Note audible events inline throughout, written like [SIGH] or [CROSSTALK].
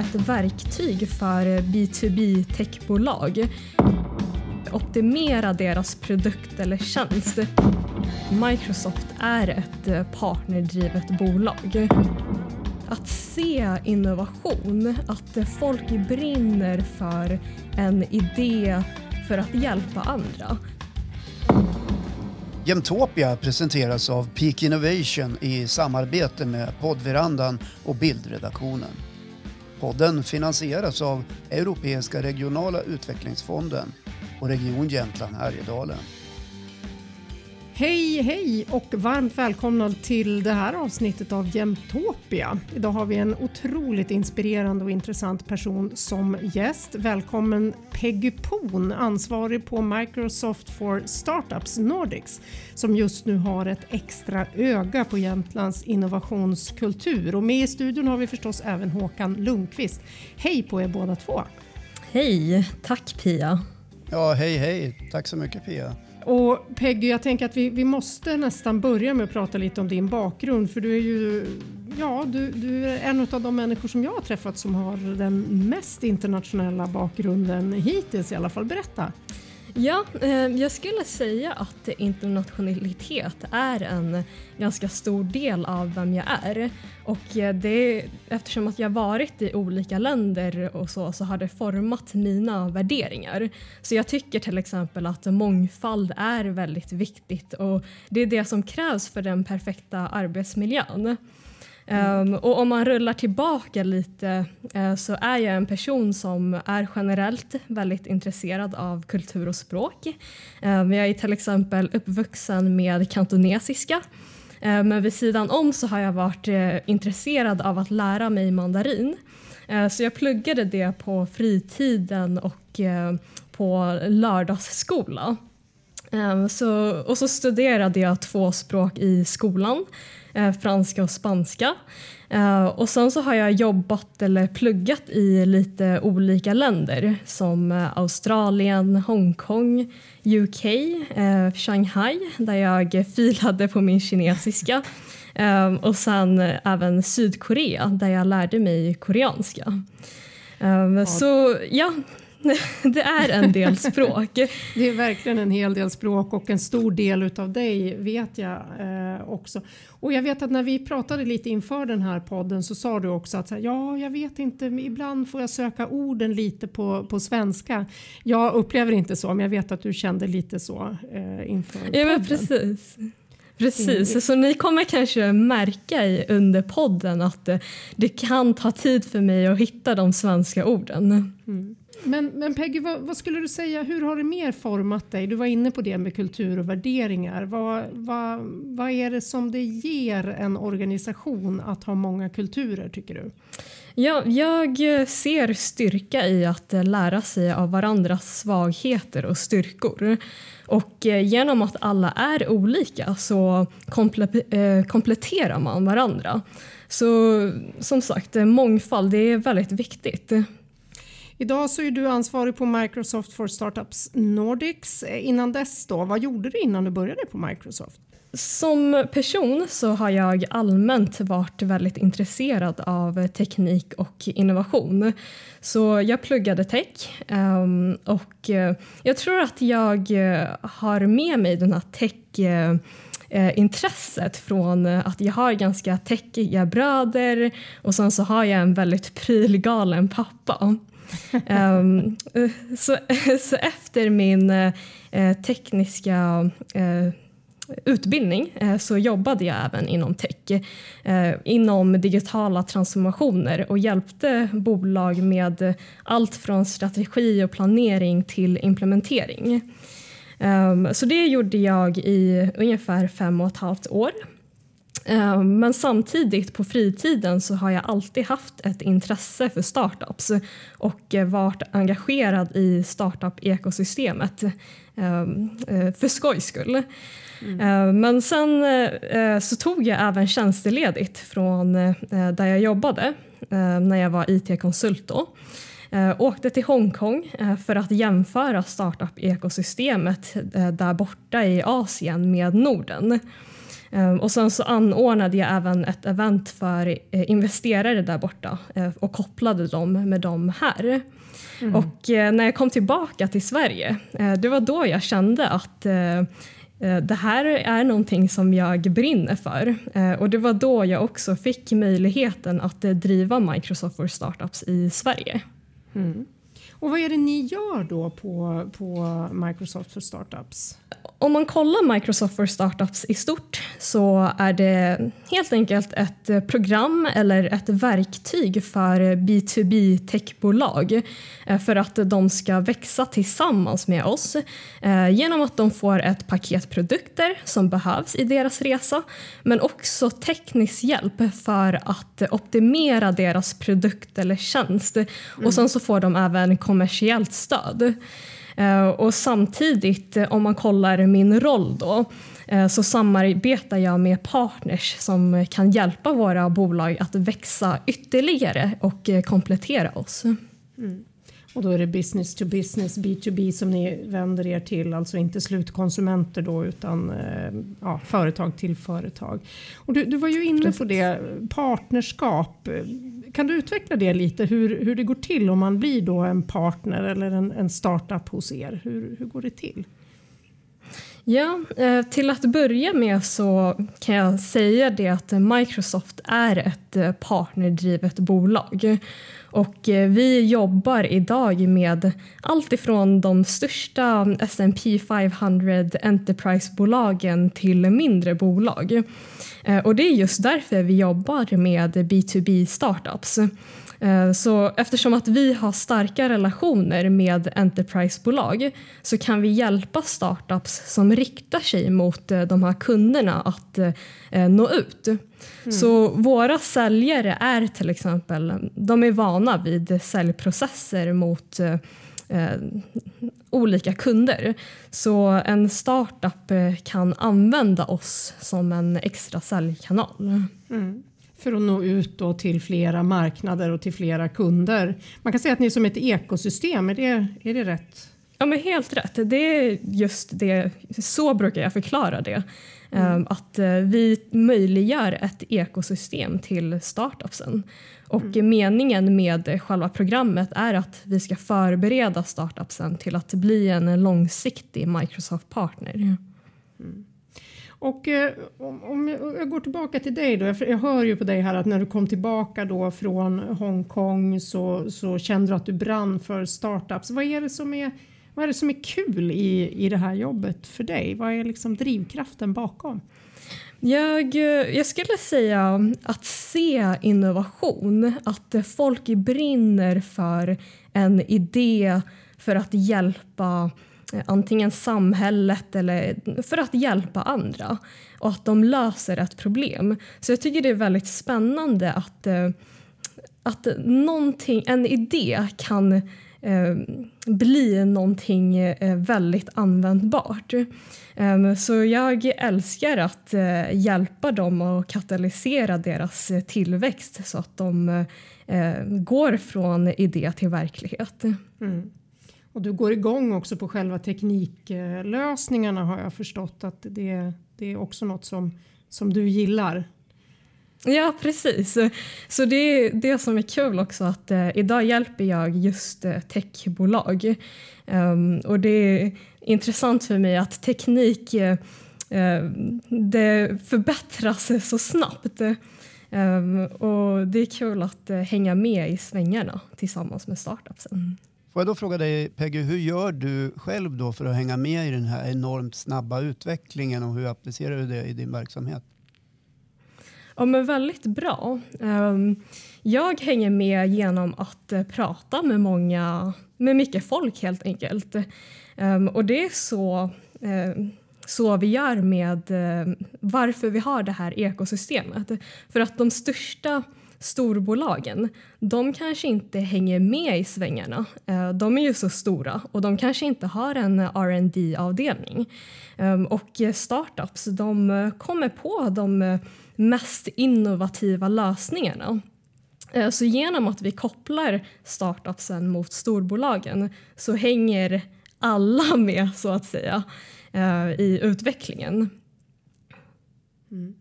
ett verktyg för B2B techbolag. Optimera deras produkt eller tjänst. Microsoft är ett eh, partnerdrivet bolag. Att se innovation, att eh, folk brinner för en idé för att hjälpa andra. Jämtopia presenteras av Peak Innovation i samarbete med poddverandan och bildredaktionen. Podden finansieras av Europeiska regionala utvecklingsfonden och Region Jämtland Härjedalen. Hej, hej och varmt välkomna till det här avsnittet av Jämtopia. Idag har vi en otroligt inspirerande och intressant person som gäst. Välkommen Peggy Poon, ansvarig på Microsoft for Startups Nordics, som just nu har ett extra öga på Jämtlands innovationskultur. Och med i studion har vi förstås även Håkan Lundqvist. Hej på er båda två! Hej, tack Pia! Ja, hej hej! Tack så mycket Pia! Och Peggy, jag tänker att vi, vi måste nästan börja med att prata lite om din bakgrund för du är ju ja, du, du är en av de människor som jag har träffat som har den mest internationella bakgrunden hittills i alla fall. Berätta! Ja, eh, jag skulle säga att internationalitet är en ganska stor del av vem jag är. Och eh, det, eftersom att jag varit i olika länder och så, så har det format mina värderingar. Så jag tycker till exempel att mångfald är väldigt viktigt och det är det som krävs för den perfekta arbetsmiljön. Um, och om man rullar tillbaka lite uh, så är jag en person som är generellt väldigt intresserad av kultur och språk. Um, jag är till exempel uppvuxen med kantonesiska uh, men vid sidan om så har jag varit uh, intresserad av att lära mig mandarin. Så jag pluggade det på fritiden och eh, på lördagsskola. Um, så, och så studerade jag två språk i skolan franska och spanska. Eh, och sen så har jag jobbat eller pluggat i lite olika länder som eh, Australien, Hongkong, UK, eh, Shanghai där jag filade på min kinesiska eh, och sen även Sydkorea där jag lärde mig koreanska. Så ja, [LAUGHS] det är en del språk. [LAUGHS] det är verkligen en hel del språk och en stor del utav dig vet jag eh, också. Och jag vet att när vi pratade lite inför den här podden så sa du också att ja, jag vet inte, ibland får jag söka orden lite på, på svenska. Jag upplever inte så, men jag vet att du kände lite så eh, inför ja, podden. precis. Precis, så ni kommer kanske märka i, under podden att det, det, kan ta tid för mig att hitta de svenska orden. Mm. Men, men Peggy, vad, vad, skulle du säga, hur har det mer format dig? Du var inne på det med kultur och värderingar. Vad, vad, vad är det som det ger en organisation att ha många kulturer tycker du? Ja, jag eh, ser styrka i att eh, lära sig av varandras svagheter och styrkor. Och eh, genom att alla är olika så kompletterar man varandra. Så som sagt, mångfald det är väldigt viktigt. Idag så är du ansvarig på Microsoft for Startups Nordics. Eh, innan dess då, vad gjorde du innan du började på Microsoft? Som person så har jag allmänt varit väldigt intresserad av teknik och innovation. Så jag pluggade tech ehm, och eh, jag tror att jag eh, har med mig den här tech intresset från att jag har ganska techiga bröder och sen så har jag en väldigt prylgalen pappa um, [LAUGHS] så, eh, så, efter min eh, eh tekniska eh, utbildning så jobbade jag även inom tech, inom digitala transformationer och hjälpte bolag med allt från strategi och planering till implementering. Um, så det gjorde jag i ungefär fem och ett halvt år. Eh, men samtidigt på fritiden så har jag alltid haft ett intresse för startups och varit engagerad i startup-ekosystemet eh, eh, för skojs skull. Mm. Men sen så tog jag även tjänsteledigt från där jag jobbade när jag var IT-konsult då. Åkte till Hongkong för att jämföra startup-ekosystemet där borta i Asien med Norden. Ehm, och sen så anordnade jag även ett event för eh, investerare där borta eh, och kopplade dem med dem här. Mm. Och eh, när jag kom tillbaka till Sverige, det var då jag kände att det här är någonting som jag brinner för. Och det var då jag också fick möjligheten att driva Microsoft for Startups i Sverige. Mm. Och vad är det ni gör då på, på Microsoft for Startups? Om man kollar Microsoft for Startups i stort så är det helt enkelt ett program eller ett verktyg för B2B techbolag eh, för att de ska växa tillsammans med oss eh, genom att de får ett paket produkter som behövs i deras resa men också teknisk hjälp för att optimera deras produkt eller tjänst och mm. sen så får de även kommersiellt stöd. Eh, och samtidigt, eh, om man kollar min roll då, eh, så samarbetar jag med partners som kan hjälpa våra bolag att växa ytterligare och komplettera oss. Mm. Och då är det business to business, B2B som ni vänder er till, alltså inte slutkonsumenter då utan ja, företag till företag. Och du, du var ju inne på det, partnerskap. Kan du utveckla det lite, hur, hur det går till om man blir då en partner eller en, en startup hos er? Hur, hur går det till? Ja, eh, till att börja med så kan jag säga det att Microsoft är ett eh, partnerdrivet bolag. Och eh, vi jobbar idag med allt ifrån de största S&P 500 Enterprise-bolagen till mindre bolag. Eh, och det är just därför vi jobbar med B2B startups. Eh, så eftersom att vi har starka relationer med Enterprise-bolag så kan vi hjälpa startups som riktar sig mot eh, de här kunderna att eh, nå ut. Mm. Så våra säljare är till exempel de är vana vid säljprocesser mot eh, olika kunder. Så en startup kan använda oss som en extra säljkanal. Mm för att nå ut då till flera marknader och till flera kunder. Man kan säga att ni är som ett ekosystem, är det, är det rätt? Ja men helt rätt, det är just det, så brukar jag förklara det. Mm. Ehm, att eh, vi möjliggör ett ekosystem till startupsen. Och mm. meningen med själva programmet är att vi ska förbereda startupsen till att bli en långsiktig Microsoft-partner. Mm. Och eh, om jag går tillbaka till dig då, jag hör ju på dig här att när du kom tillbaka då från Hongkong så, så kände du att du brann för startups. Vad är det som är, vad är, det som är kul i, i det här jobbet för dig? Vad är liksom drivkraften bakom? Jag, eh, jag skulle säga att se innovation, att folk brinner för en idé för att hjälpa Eh, antingen samhället eller för att hjälpa andra och att de löser ett problem. Så jag tycker det är väldigt spännande att, eh, att någonting, en idé kan eh, bli någonting väldigt användbart. Ehm, så jag älskar att hjälpa dem och katalysera deras tillväxt så att de går från idé till verklighet. Mm. Och du går igång också på själva tekniklösningarna har jag förstått att det, det är också något som, som du gillar. Ja precis, så det är det som är kul också att eh, idag hjälper jag just eh, techbolag um, och det är intressant för mig att teknik eh, eh det förbättras så snabbt um, och det är kul att eh, hänga med i svängarna tillsammans med startupsen. Får jag då fråga dig Peggy, hur gör du själv då för att hänga med i den här enormt snabba utvecklingen och hur applicerar du det i din verksamhet? Ja, men väldigt bra. Ehm, jag hänger med genom att eh, prata med många, med mycket folk helt enkelt. Ehm, och det är så, eh, så vi gör med eh, varför vi har det här ekosystemet. För att de största storbolagen, de kanske inte hänger med i svängarna. Eh, de är ju så stora och de kanske inte har en R&D avdelning ehm, Och startups, de eh, kommer på de eh, mest innovativa lösningarna. Så genom att vi kopplar startupsen mot storbolagen så hänger alla med så att säga i utvecklingen. Mm.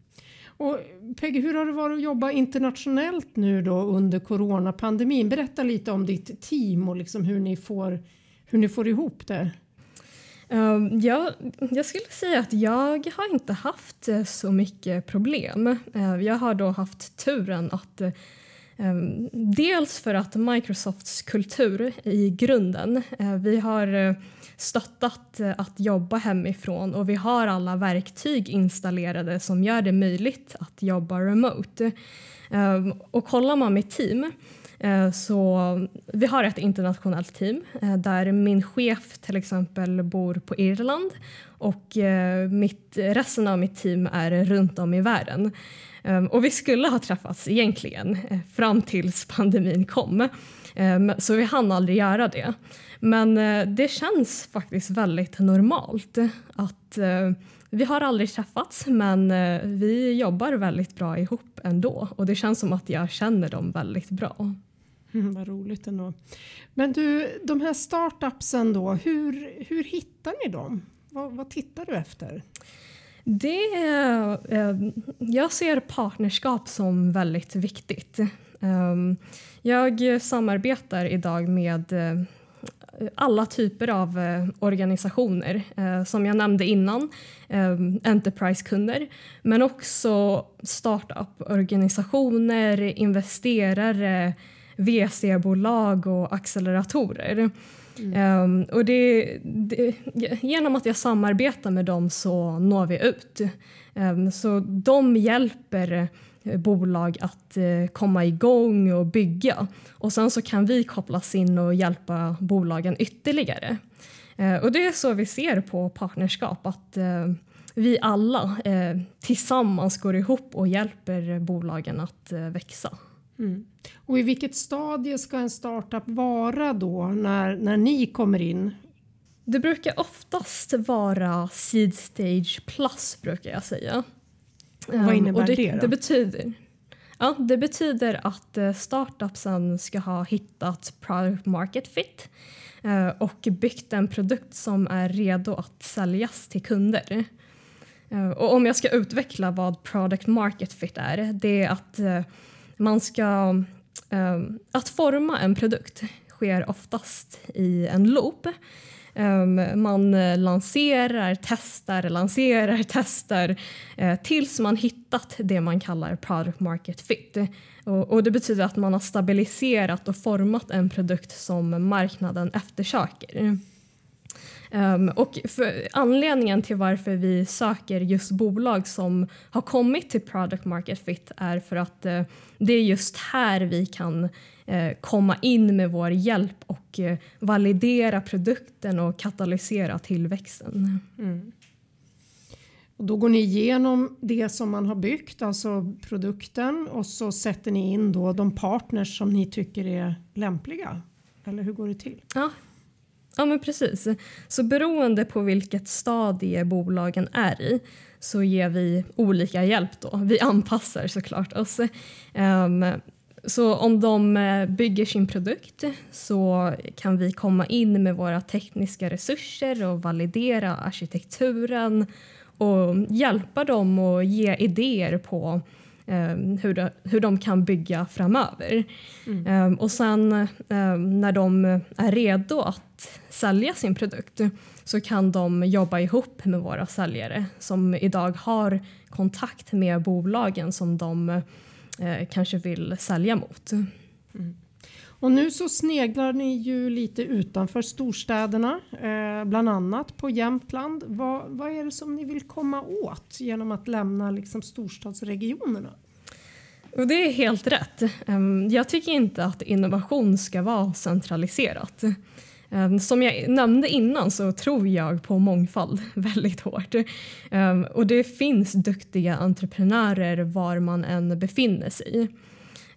Och Peggy, hur har det varit att jobba internationellt nu då under coronapandemin? Berätta lite om ditt team och liksom hur, ni får, hur ni får ihop det. Ehm, um, jag, jag skulle säga att jag har inte haft eh, så mycket problem. Ehm, jag har då haft turen att eh, Ehm, dels för att Microsofts kultur i grunden, eh, vi har eh, stöttat eh, att jobba hemifrån och vi har alla verktyg installerade som gör det möjligt att jobba remote. Ehm, och kollar man mitt team så vi har ett internationellt team där min chef till exempel bor på Irland och mitt, resten av mitt team är runt om i världen. Ehm, och vi skulle ha träffats egentligen eh, fram tills pandemin kom. Ehm, så vi hann aldrig göra det. Men eh, det känns faktiskt väldigt normalt att eh, vi har aldrig träffats men vi jobbar väldigt bra ihop ändå och det känns som att jag känner dem väldigt bra. Mm, vad roligt ändå. Men du, de här startupsen då, hur, hur hittar ni dem? Vad, vad tittar du efter? Det, eh, jag ser partnerskap som väldigt viktigt. Um, jag samarbetar idag med eh, alla typer av eh, organisationer. Eh, som jag nämnde innan, ehm, Enterprise-kunder men också startup-organisationer, investerare VC-bolag och acceleratorer. Mm. Um, och det, det, genom att jag samarbetar med dem så når vi ut. Um, så de hjälper bolag att uh, komma igång och bygga. Och sen så kan vi kopplas in och hjälpa bolagen ytterligare. Uh, och det är så vi ser på partnerskap, att uh, vi alla tillsammans går ihop och hjälper bolagen att växa. Mm. Och i vilket stadie ska en startup vara då när, när ni kommer in? Det brukar oftast vara seed stage plus brukar jag säga. Och vad innebär um, det, det, det betyder, ja, det betyder att uh, startupsen ska ha hittat product market fit uh, och byggt en produkt som är redo att säljas till kunder. Uh, och om jag ska utveckla vad product market fit är, det är att man ska... Um, att forma en produkt sker oftast i en loop. Um, man eh, lanserar, testar, lanserar, [LAUGHS] testar uh, tills man hittat det man kallar product market fit. Och, och, det betyder att man har stabiliserat och format en produkt som marknaden eftersöker. Um, och anledningen till varför vi söker just bolag som har kommit till product market fit är för att uh, det är just här vi kan uh, komma in med vår hjälp och uh, validera produkten och katalysera tillväxten. Mm. Och då går ni igenom det som man har byggt, alltså produkten och så sätter ni in då de partners som ni tycker är lämpliga. Eller hur går det till? Ja, Ja, men precis. Så beroende på vilket stadie bolagen är i så ger vi olika hjälp. Då. Vi anpassar såklart oss. Um, så om de eh, bygger sin produkt så kan vi komma in med våra tekniska resurser och validera arkitekturen och hjälpa dem och ge idéer på hur, de, hur de kan bygga framöver. Mm. Um, och sen um, när de är redo att sälja sin produkt så kan de jobba ihop med våra säljare som idag har kontakt med bolagen som de uh, kanske vill sälja mot. Mm. Och nu så sneglar ni ju lite utanför storstäderna, eh, bland annat på Jämtland. Vad, vad är det som ni vill komma åt genom att lämna liksom storstadsregionerna? Och det är helt rätt. Ehm, jag tycker inte att innovation ska vara centraliserat. Ehm, som jag nämnde innan så tror jag på mångfald [LAUGHS] väldigt hårt. Ehm, och det finns duktiga entreprenörer var man än befinner sig.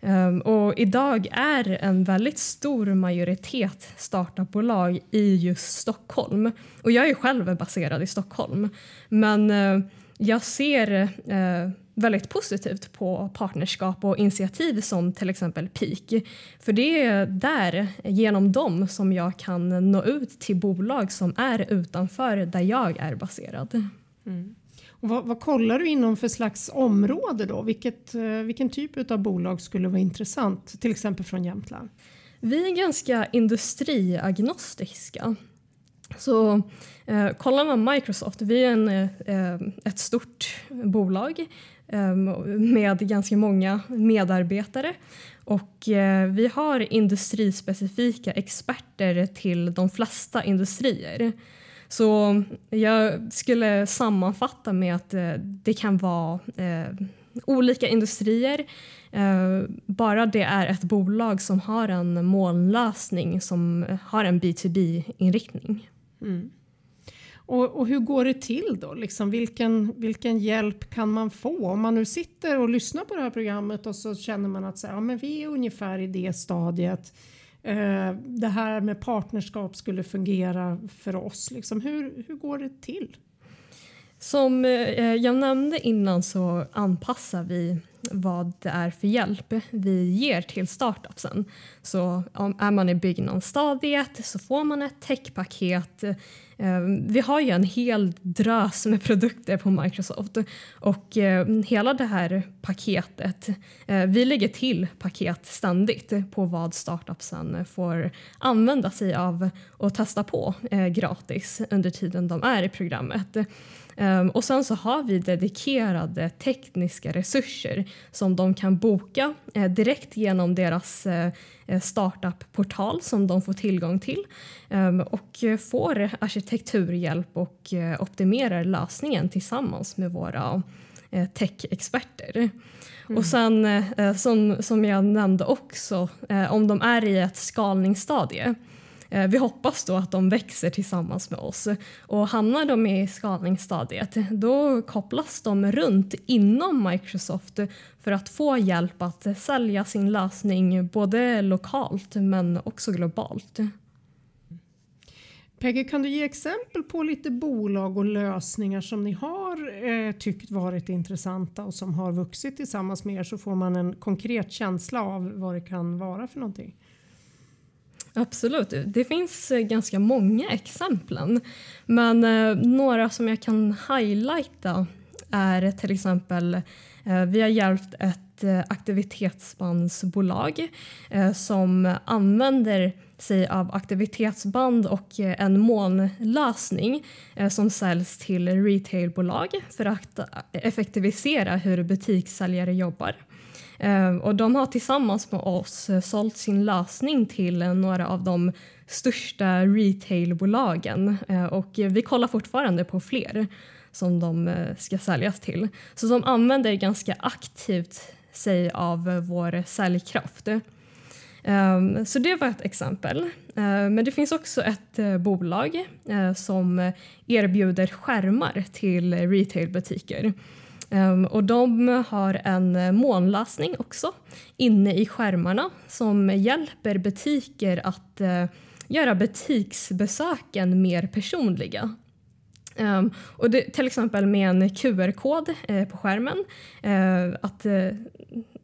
Ehm, och idag är en väldigt stor majoritet startupbolag i just Stockholm. Och jag är själv baserad i Stockholm. Men eh, jag ser eh, väldigt positivt på partnerskap och initiativ som till exempel PIK. För det är där, genom dem, som jag kan nå ut till bolag som är utanför där jag är baserad. Mm. Och vad, vad, kollar du inom för slags område då? Vilket, eh, vilken typ av bolag skulle vara intressant, till exempel från Jämtland? Vi är ganska industriagnostiska. Så eh, kollar man Microsoft, vi är en, eh, ett stort bolag eh, med ganska många medarbetare och eh, vi har industrispecifika experter till de flesta industrier. Så jag skulle sammanfatta med att eh, det kan vara eh, olika industrier. Eh, bara det är ett bolag som har en molnlösning som har en B2B-inriktning. Mm. Och, och, hur går det till då? Liksom, vilken, vilken hjälp kan man få? Om man nu sitter och lyssnar på det här programmet och så känner man att så, ja, men vi är ungefär i det stadiet. Eh, det här med partnerskap skulle fungera för oss. Liksom, hur, hur går det till? Som eh, jag nämnde innan så anpassar vi vad det är för hjälp vi ger till startupsen. Så om, är man i byggnadsstadiet så får man ett techpaket. Ehm, vi har ju en hel drös med produkter på Microsoft och ehm, hela det här paketet, eh, vi lägger till paket ständigt på vad startupsen får använda sig av och testa på eh, gratis under tiden de är i programmet. Ehm, och sen så har vi dedikerade tekniska resurser som de kan boka eh, direkt genom deras startup-portal som de får tillgång till um, och får arkitekturhjälp och eh, optimerar lösningen tillsammans med våra eh, tech-experter. Mm. Och sen eh, som, som jag nämnde också, om de är i ett skalningsstadie Eh, vi hoppas då att de växer tillsammans med oss och hamnar de i skalningsstadiet då kopplas de runt inom Microsoft för att få hjälp att sälja sin lösning både lokalt men också globalt. Peggy, kan du ge exempel på lite bolag och lösningar som ni har eh, tyckt varit intressanta och som har vuxit tillsammans med er så får man en konkret känsla av vad det kan vara för någonting? Absolut, det finns eh, ganska många exempel. Men eh, några som jag kan highlighta är till exempel, eh, vi har hjälpt ett eh, aktivitetsbandsbolag eh, som använder sig av aktivitetsband och eh, en molnlösning eh, som säljs till retailbolag för att eh, effektivisera hur butikssäljare jobbar. Ehm, och de har tillsammans med oss eh, sålt sin lösning till eh, några av de största retailbolagen ehm, och eh, vi kollar fortfarande på fler som de ska säljas till. Så de använder ganska aktivt sig av vår säljkraft. Ehm, så det var ett exempel. Men det finns också ett bolag som erbjuder skärmar till retailbutiker. Um, och de har en molnlösning också inne i skärmarna som hjälper butiker att uh, göra butiksbesöken mer personliga. Um, och det, till exempel med en QR-kod uh, eh, på skärmen. Uh, att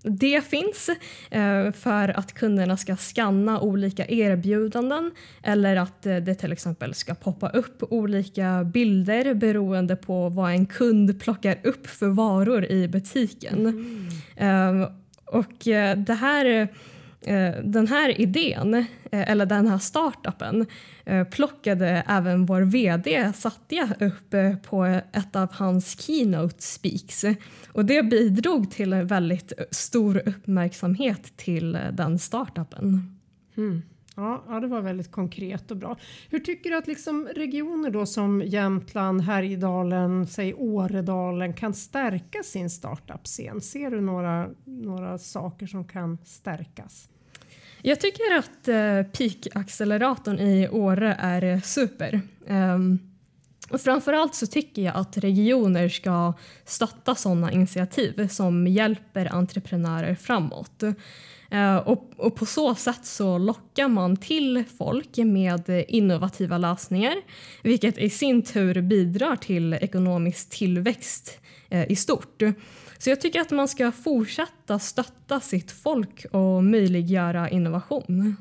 det finns eh, för att kunderna ska skanna olika erbjudanden eller att eh, det till exempel ska poppa upp olika bilder beroende på vad en kund plockar upp för varor i butiken. Mm. Eh, och det här Eh, den här idén, eh, eller den här startupen, eh, plockade även vår VD Satya upp eh, på ett av hans keynote speaks. Och det bidrog till väldigt stor uppmärksamhet till eh, den startupen. Mm. Ja, ja, det var väldigt konkret och bra. Hur tycker du att liksom regioner då som Jämtland, Härjedalen, säg Åredalen kan stärka sin startup-scen? Ser du några, några saker som kan stärkas? Jag tycker att eh, Peak-acceleratorn i Åre är super. Um, och framförallt så tycker jag att regioner ska stötta sådana initiativ som hjälper entreprenörer framåt. Uh, och, och, på så sätt så lockar man till folk med innovativa lösningar vilket i sin tur bidrar till ekonomisk tillväxt uh, i stort. Så jag tycker att man ska fortsätta stötta sitt folk och möjliggöra innovation.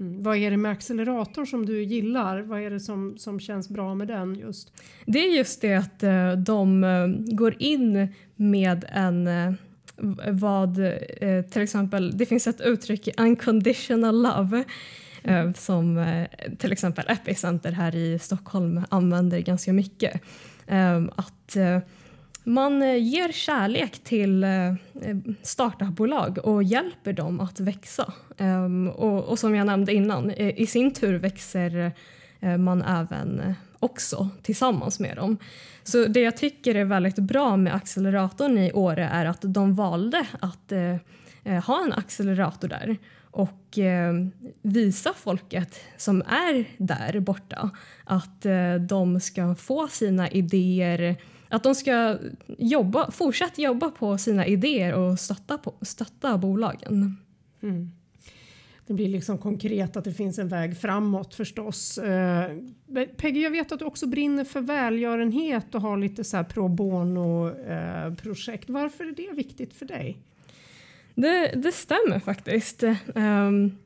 Mm. Vad är det med accelerator som du gillar? Vad är det som, som känns bra med den just? Det är just det att eh, de eh, går in med en eh, vad till exempel, det finns ett uttryck unconditional love mm. som till exempel Epicenter här i Stockholm använder ganska mycket. Att man ger kärlek till startupbolag och hjälper dem att växa. Och, och som jag nämnde innan, i sin tur växer man även också tillsammans med dem. Så det jag tycker är väldigt bra med acceleratorn i Åre är att de valde att eh, eh, ha en accelerator där och eh, visa folket som är där borta att eh, de ska få sina idéer att de ska jobba, fortsätta jobba på sina idéer och stötta, på, stötta bolagen. Mm det blir liksom konkret att det finns en väg framåt förstås. Eh, Peggy, jag vet att du också brinner för välgörenhet och har lite så här pro bono eh, projekt. Varför är det viktigt för dig? Det, det stämmer faktiskt. Um,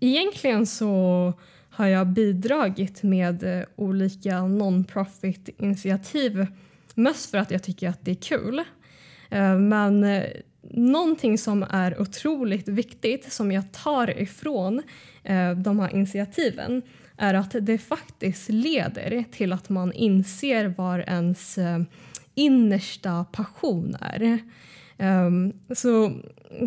egentligen så har jag bidragit med eh, olika non-profit initiativ mest för att jag tycker att det är kul. Uh, men eh, någonting som är otroligt viktigt som jag tar ifrån eh, de här initiativen är att det faktiskt leder till att man inser var ens eh, innersta passion är. Um, så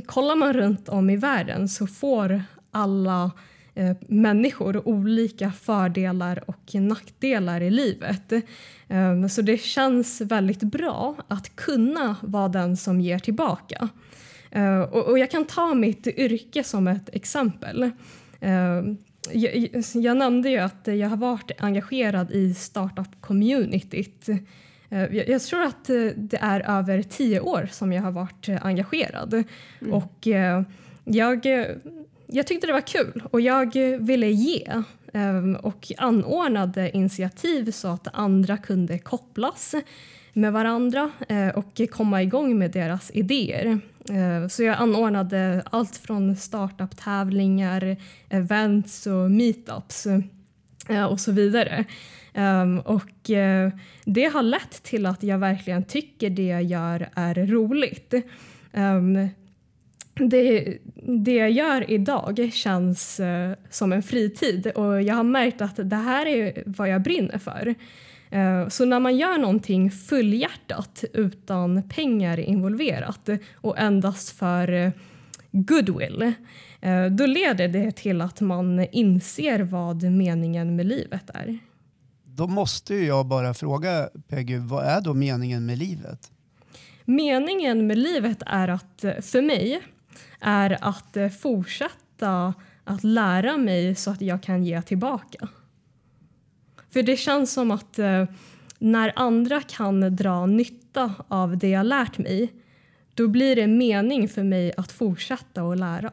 kollar man runt om i världen så får alla eh, människor olika fördelar och nackdelar i livet. Um, så det känns väldigt bra att kunna vara den som ger tillbaka. Uh, och, och, jag kan ta mitt yrke som ett exempel. Uh, jag, jag, nämnde ju att jag har varit engagerad i startup-communityt. Jag, jag, tror att det är över tio år som jag har varit engagerad. Mm. Och jag, jag tyckte det var kul och jag eh, ville ge ehm, och anordnade initiativ så att andra kunde kopplas med varandra eh, och komma igång med deras idéer. Eh, så jag anordnade allt från startup-tävlingar, events och meetups och så vidare. Ehm, och det har lett till att jag verkligen tycker det jag gör är roligt. Ehm, det, det jag gör idag känns som en fritid och jag har märkt att det här är vad jag brinner för. Eh, så när man gör någonting fullhjärtat utan pengar involverat och endast för eh, goodwill eh, då leder det till att man inser vad meningen med livet är. Då måste jag bara fråga Peggy, vad är då meningen med livet? Meningen med livet är att, för mig, är att eh, fortsätta att lära mig så att jag kan ge tillbaka. För det känns som att eh, när andra kan dra nytta av det jag lärt mig då blir det mening för mig att fortsätta att lära.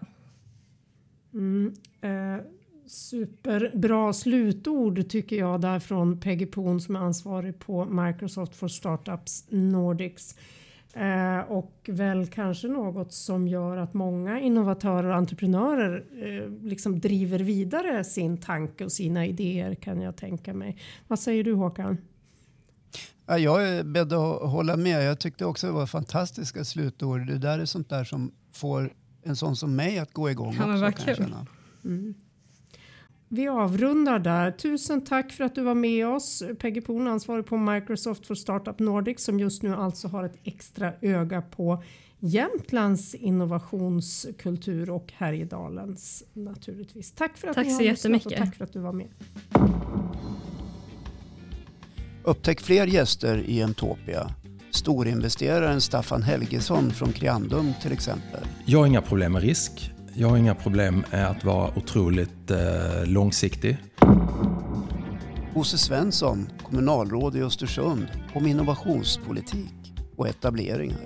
Mm, eh, superbra slutord tycker jag där från Peggy Poon som är ansvarig på Microsoft for Startups Nordics. Eh, och väl kanske något som gör att många innovatörer och entreprenörer eh, liksom driver vidare sin tanke och sina idéer kan jag tänka mig. Vad säger du Håkan? Ja, jag är beredd att hålla med. Jag tyckte också det var fantastiska slutord. Det där är sånt där som får en sån som mig att gå igång. Ja, också, vad kul. Mm. Vi avrundar där. Tusen tack för att du var med oss. Peggy Poon, ansvarig på Microsoft för Startup Nordic som just nu alltså har ett extra öga på Jämtlands innovationskultur och Härjedalens naturligtvis. Tack för att tack du har så jättemycket. och tack för att du var med. Upptäck fler gäster i Emtopia. Storinvesteraren Staffan Helgesson från Kriandum till exempel. Jag har inga problem med risk. Jag har inga problem med att vara otroligt eh, långsiktig. Bosse Svensson, kommunalråd i Östersund, om innovationspolitik och etableringar.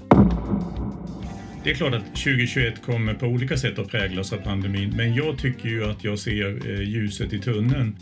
Det är klart att 2021 kommer på olika sätt att präglas av pandemin, men jag tycker ju att jag ser eh, ljuset i tunneln.